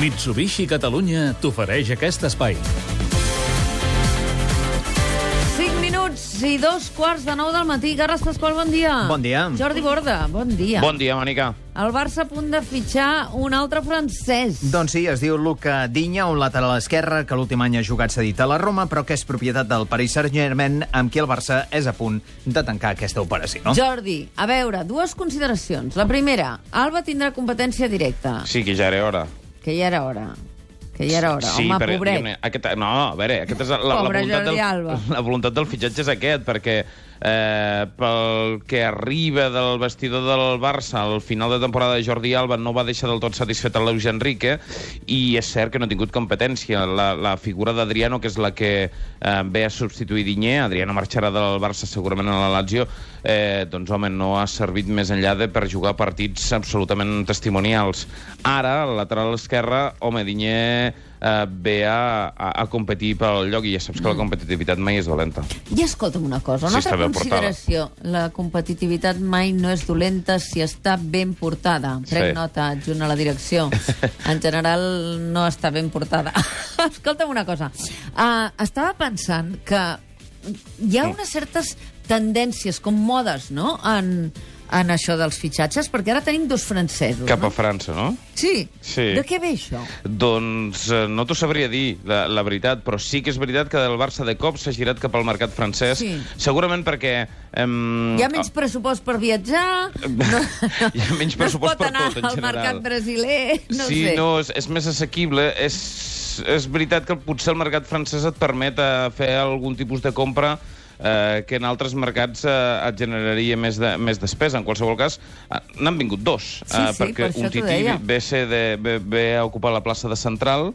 Mitsubishi Catalunya t'ofereix aquest espai. 5 minuts i dos quarts de nou del matí. Carles Pasqual, bon dia. Bon dia. Jordi Borda, bon dia. Bon dia, Mònica. El Barça a punt de fitxar un altre francès. Doncs sí, es diu Luca Dinya, un lateral esquerre que l'últim any ha jugat cedit a la Roma, però que és propietat del Paris Saint-Germain, amb qui el Barça és a punt de tancar aquesta operació. Jordi, a veure, dues consideracions. La primera, Alba tindrà competència directa, Sí, que ja era hora. Que ja era hora. Que ja era hora. Sí, Home, pobret. Aquest, no, a veure, aquest és la, la, voluntat Jordi del, Alba. la voluntat del fitxatge és aquest, perquè eh, pel que arriba del vestidor del Barça al final de temporada de Jordi Alba no va deixar del tot satisfet a Luis Enrique i és cert que no ha tingut competència. La, la figura d'Adriano, que és la que eh, ve a substituir Dinyé, Adriano marxarà del Barça segurament a la Lazio, eh, doncs home, no ha servit més enllà de per jugar partits absolutament testimonials. Ara, al lateral esquerre, home, Dinyé eh, ve a, a, a competir pel lloc i ja saps que la competitivitat mai és dolenta. I escolta'm una cosa, una està altra ben portada. consideració. La competitivitat mai no és dolenta si està ben portada. Prenc Sí. nota, adjunt a la direcció. En general, no està ben portada. escolta'm una cosa. Uh, estava pensant que hi ha unes certes tendències, com modes, no?, en, en això dels fitxatges, perquè ara tenim dos francesos, Cap a no? França, no? Sí. Sí. De què ve això? Doncs eh, no t'ho sabria dir, la, la veritat, però sí que és veritat que el Barça de cop s'ha girat cap al mercat francès, Sí. segurament perquè... Em, Hi ha menys pressupost per viatjar? No, Hi ha menys pressupost no es pot per anar tot, en al general. mercat brasiler, no sí, sé. no, és, és més assequible. És, és veritat que potser el mercat francès et permet eh, fer algun tipus de compra eh, que en altres mercats eh, et generaria més, de, més despesa. En qualsevol cas, eh, n'han vingut dos. Sí, sí, perquè per un tití ve, ser de, ve, ve a ocupar la plaça de central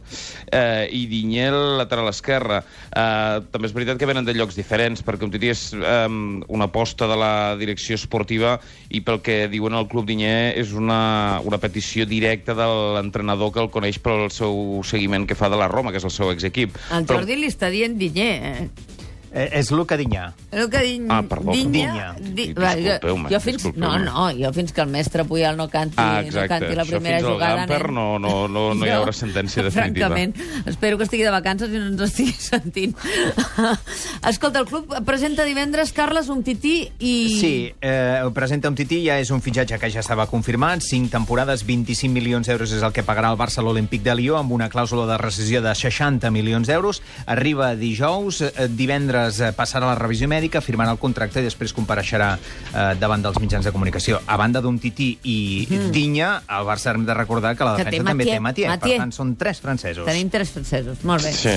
eh, i Dinyel lateral esquerra. Eh, també és veritat que venen de llocs diferents, perquè un tití és eh, una aposta de la direcció esportiva i pel que diuen el Club Dinyé és una, una petició directa de l'entrenador que el coneix pel seu seguiment que fa de la Roma, que és el seu exequip. El Jordi li està dient Dinyé, eh? Eh, és Luca Dinya. El que din... Ah, perdó, Dinya, perdó. Di... Va, jo, jo fins... No, no, jo fins que el mestre Puyol no canti, Ah, no canti la Això primera fins al jugada... Gamper nen. no- no- no- no hi haurà sentència definitiva. Francament, espero que estigui de vacances i no ens estigui sentint. Escolta, el club presenta divendres Carles Umtiti i... Sí, eh, presenta un tití, ja és un fitxatge que ja estava confirmat, 5 temporades, 25 milions d'euros és el que pagarà el Barça a l'Olímpic de Lió, amb una clàusula de rescisió de 60 milions d'euros. Arriba dijous, eh, divendres eh, passarà la revisió mèdica, firmarà el contracte i després compareixerà eh, davant dels mitjans de comunicació. A banda d'un tití i mm. Dinya, el Barça hem de recordar que la Que té defensa també Mathieu. té Mathieu. Mathieu. Per tant, són tres francesos. Tenim tres francesos, molt bé. Sí.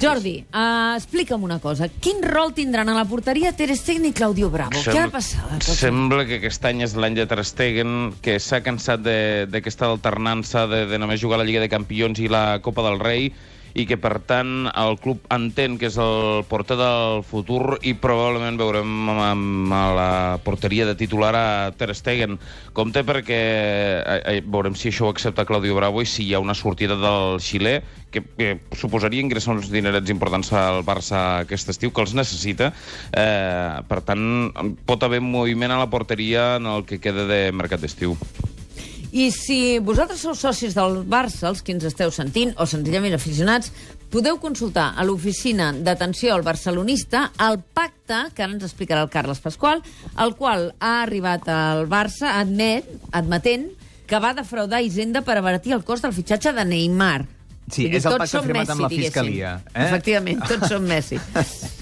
Jordi, uh, explica'm una cosa. Quin rol tindran a la porteria Ter Stegen i Claudio Bravo? Què ha passat? Sembla que aquest any és l'any de Ter Stegen, que s'ha cansat de- d'aquesta alternança de, de només jugar la Lliga de Campions i la Copa del Rei, i que, per tant, el club entén que és el porter del futur i probablement veurem a la porteria de titular a Ter Stegen. Compte perquè eh, eh, veurem si això ho accepta Claudio Bravo i si hi ha una sortida del xilè que, que suposaria ingressar uns dinerets importants al Barça aquest estiu, que els necessita. Eh, per tant, pot haver moviment a la porteria en el que queda de mercat d'estiu. I si vosaltres sou socis del Barça, els que ens esteu sentint, o senzillament aficionats, podeu consultar a l'oficina d'atenció al barcelonista el pacte, que ara ens explicarà el Carles Pasqual, el qual ha arribat al Barça admet, admetent que va defraudar Hisenda per abaratir el cost del fitxatge de Neymar. Sí, dir, és el pacte firmat Messi, amb la. Fiscalia, eh? Efectivament, tots som Messi.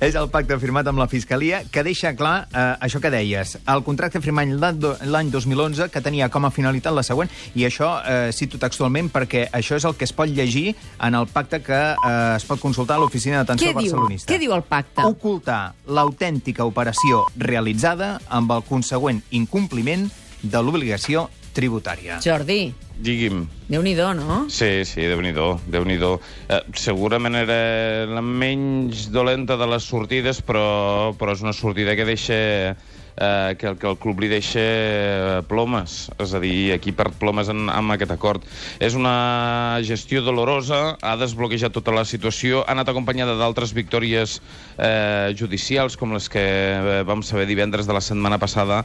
És el pacte firmat amb la Fiscalia que deixa clar eh, això que deies. El contracte firmat l'any do- l'any 2011 que tenia com a finalitat la següent, i això eh, cito textualment perquè això és el que es pot llegir en el pacte que eh, es pot consultar a l'oficina d'atenció Què diu? barcelonista. Què diu el pacte? Ocultar l'autèntica operació realitzada amb el consegüent incompliment de l'obligació tributària. Jordi, Digui'm. déu-n'hi-do, no? Sí, sí, déu-n'hi-do, déu nhi déu eh, Segurament era la menys dolenta de les sortides, però, però és una sortida que deixa... Eh, que, el, que el club li deixa eh, plomes, és a dir, aquí perd plomes en, amb aquest acord. És una gestió dolorosa, ha desbloquejat tota la situació, ha anat acompanyada d'altres victòries eh, judicials, com les que eh, vam saber divendres de la setmana passada,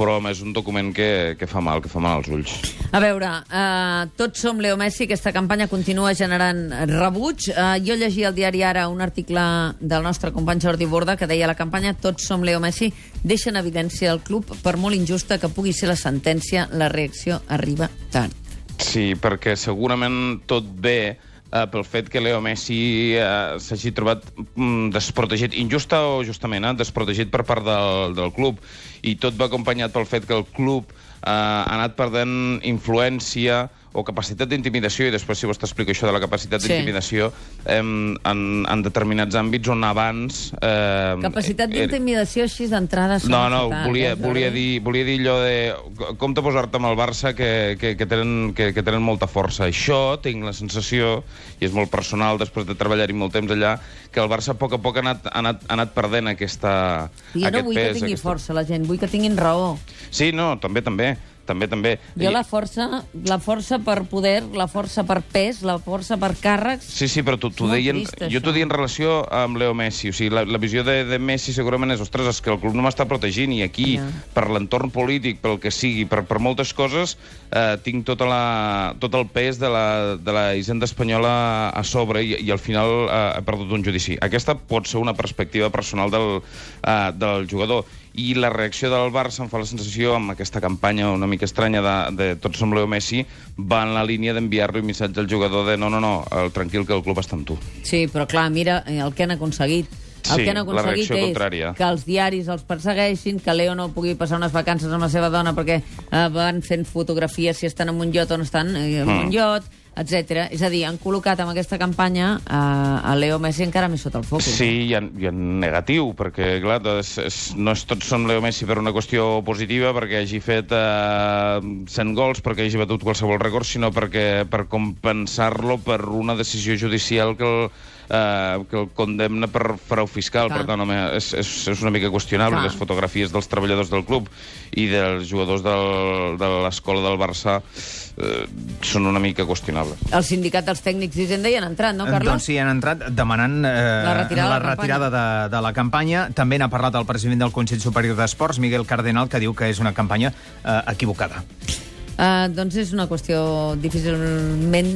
però home, és un document que, que fa mal, que fa mal als ulls. A veure, uh, tots som Leo Messi, aquesta campanya continua generant rebuig. Uh, jo llegia al diari Ara un article del nostre company Jordi Borda que deia la campanya Tots som Leo Messi deixa en evidència el club per molt injusta que pugui ser la sentència, la reacció arriba tard. Sí, perquè segurament tot bé eh, pel fet que Leo Messi eh, s'hagi trobat mm, desprotegit, injusta o justament, eh, desprotegit per part del, del club. I tot va acompanyat pel fet que el club eh, ha anat perdent influència o capacitat d'intimidació, i després si vols t'explico això de la capacitat Sí. d'intimidació, eh, en, en determinats àmbits on abans... Eh, Capacitat d'intimidació així d'entrada... no, no, fatal, volia, eh, volia, dir, volia dir allò de... Com te posar-te amb el Barça que, que, que, tenen, que, que tenen molta força. Això tinc la sensació, i és molt personal després de treballar-hi molt temps allà, que el Barça a poc a poc ha anat, ha anat, ha anat perdent aquesta, Jo no aquest vull pes. que tingui aquesta... força la gent, vull que tinguin raó. Sí, no, també, també. També, també. Jo la força, la força per poder, la força per pes, la força per càrrecs... Sí, sí, però t'ho deien... trist, jo t'ho deia en relació amb Leo Messi. O sigui, la, la visió de, de Messi segurament és, ostres, és que el club no m'està protegint i aquí, Ja. per l'entorn polític, pel que sigui, per, per moltes coses, eh, tinc tota la, tot el pes de la, de la hisenda espanyola a sobre i, i al final eh, he perdut un judici. Aquesta pot ser una perspectiva personal del, eh, del jugador. I la reacció del Barça em fa la sensació, amb aquesta campanya una mica estranya de, de Tots som Leo Messi, va en la línia d'enviar-li un missatge al jugador de no, no, no, el, tranquil que el club està amb tu. Sí, però clar, mira eh, el que han aconseguit. El Sí, que han aconseguit és contrària. que els diaris els persegueixin, que Leo no pugui passar unes vacances amb la seva dona perquè eh, van fent fotografies si estan en un iot o no estan eh, en Mm. un iot, etc. És a dir, han col·locat amb aquesta campanya eh, a Leo Messi encara més sota el focus. Sí, i en, i en negatiu, perquè, clar, és, és, no és tot som Leo Messi per una qüestió positiva, perquè hagi fet eh, 100 gols, perquè hagi batut qualsevol rècord, sinó perquè per compensar-lo per una decisió judicial que el, eh, que el condemna per frau fiscal. Clar. Per tant, home, és, és, és una mica qüestionable. Clar. Les fotografies dels treballadors del club i dels jugadors del, de l'escola del Barça eh, són una mica qüestionables. El sindicat dels tècnics d'Hisenda hi han entrat, no, Carles? Doncs sí, han entrat demanant eh, La retirada de la retirada de, de la campanya. També n'ha parlat el president del Consell Superior d'Esports, Miguel Cardenal, que diu que és una campanya eh, equivocada. Uh, doncs és una qüestió difícilment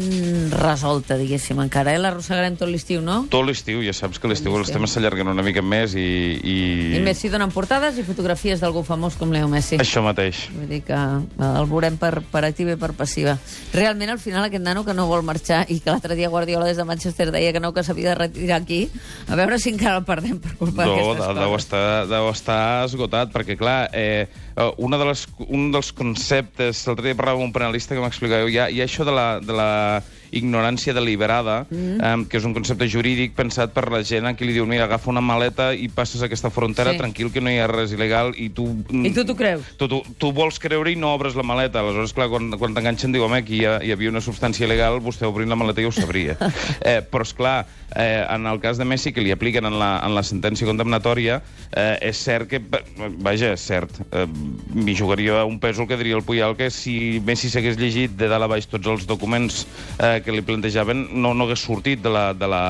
resolta, diguéssim, encara. Eh? L'arrossegarem tot l'estiu, no? Tot l'estiu, ja saps que l'estiu els temes s'allarguen una mica més i... I, I Messi donen portades i fotografies d'algú famós com Leo Messi. Això mateix. Vull dir que eh, el veurem per, per activa i per passiva. Realment, al final, aquest nano que no vol marxar i que l'altre dia Guardiola des de Manchester deia que no, que s'havia de retirar aquí, a veure si encara el perdem per culpa No, d'aquestes de- deu coses. estar, deu estar esgotat, perquè, clar, eh, eh, una de les, un dels conceptes... L'altre parlava amb un panelista que m'explicava, hi, hi ha això de la, de la ignorància deliberada, mm. eh, que és un concepte jurídic pensat per la gent a qui li diu, mira, agafa una maleta i passes aquesta frontera, Sí. tranquil, que no hi ha res il·legal, i tu... I tu t'ho creus? Tu, tu, tu vols creure i no obres la maleta. Aleshores, clar, quan, quan t'enganxen, diu, home, aquí hi, ha, hi havia una substància il·legal, vostè obrint la maleta ja ho sabria. eh, però, és clar, eh, en el cas de Messi, que li apliquen en la, en la sentència condemnatòria, eh, és cert que... Vaja, és cert. Eh, M'hi jugaria un pèsol que diria el Puyal que si Messi s'hagués llegit de dalt a baix tots els documents eh, que li plantejaven, no, no hagués sortit de la, de la,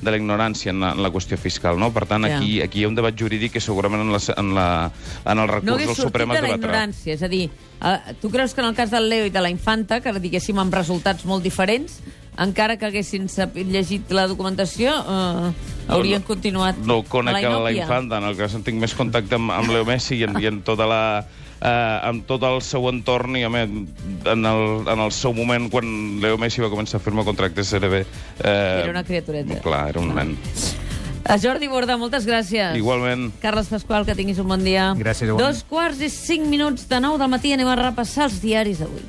de la ignorància en la, en la qüestió fiscal, no? Per tant, Ja. aquí, aquí hi ha un debat jurídic que segurament en, la, en, la, en el recurs No del hagués sortit Suprem de es la debatrà. ignorància. És a dir, uh, tu creus que en el cas del Leo i de la Infanta, que diguéssim amb resultats molt diferents, encara que haguessin llegit la documentació, uh, haurien continuat No a conec la a la inòpia. infanta, en el cas en tinc més contacte amb, amb Leo Messi i en, i en tota la eh, amb tot el seu entorn i home, en, el, en el seu moment quan Leo Messi va començar a firmar contractes era bé eh, Era una criatureta. clar, era un nen A Jordi Borda, moltes gràcies. igualment Carles Pasqual, que tinguis un bon dia. Gràcies, igualment. Dos quarts i cinc minuts de nou del matí anem a repassar els diaris d'avui.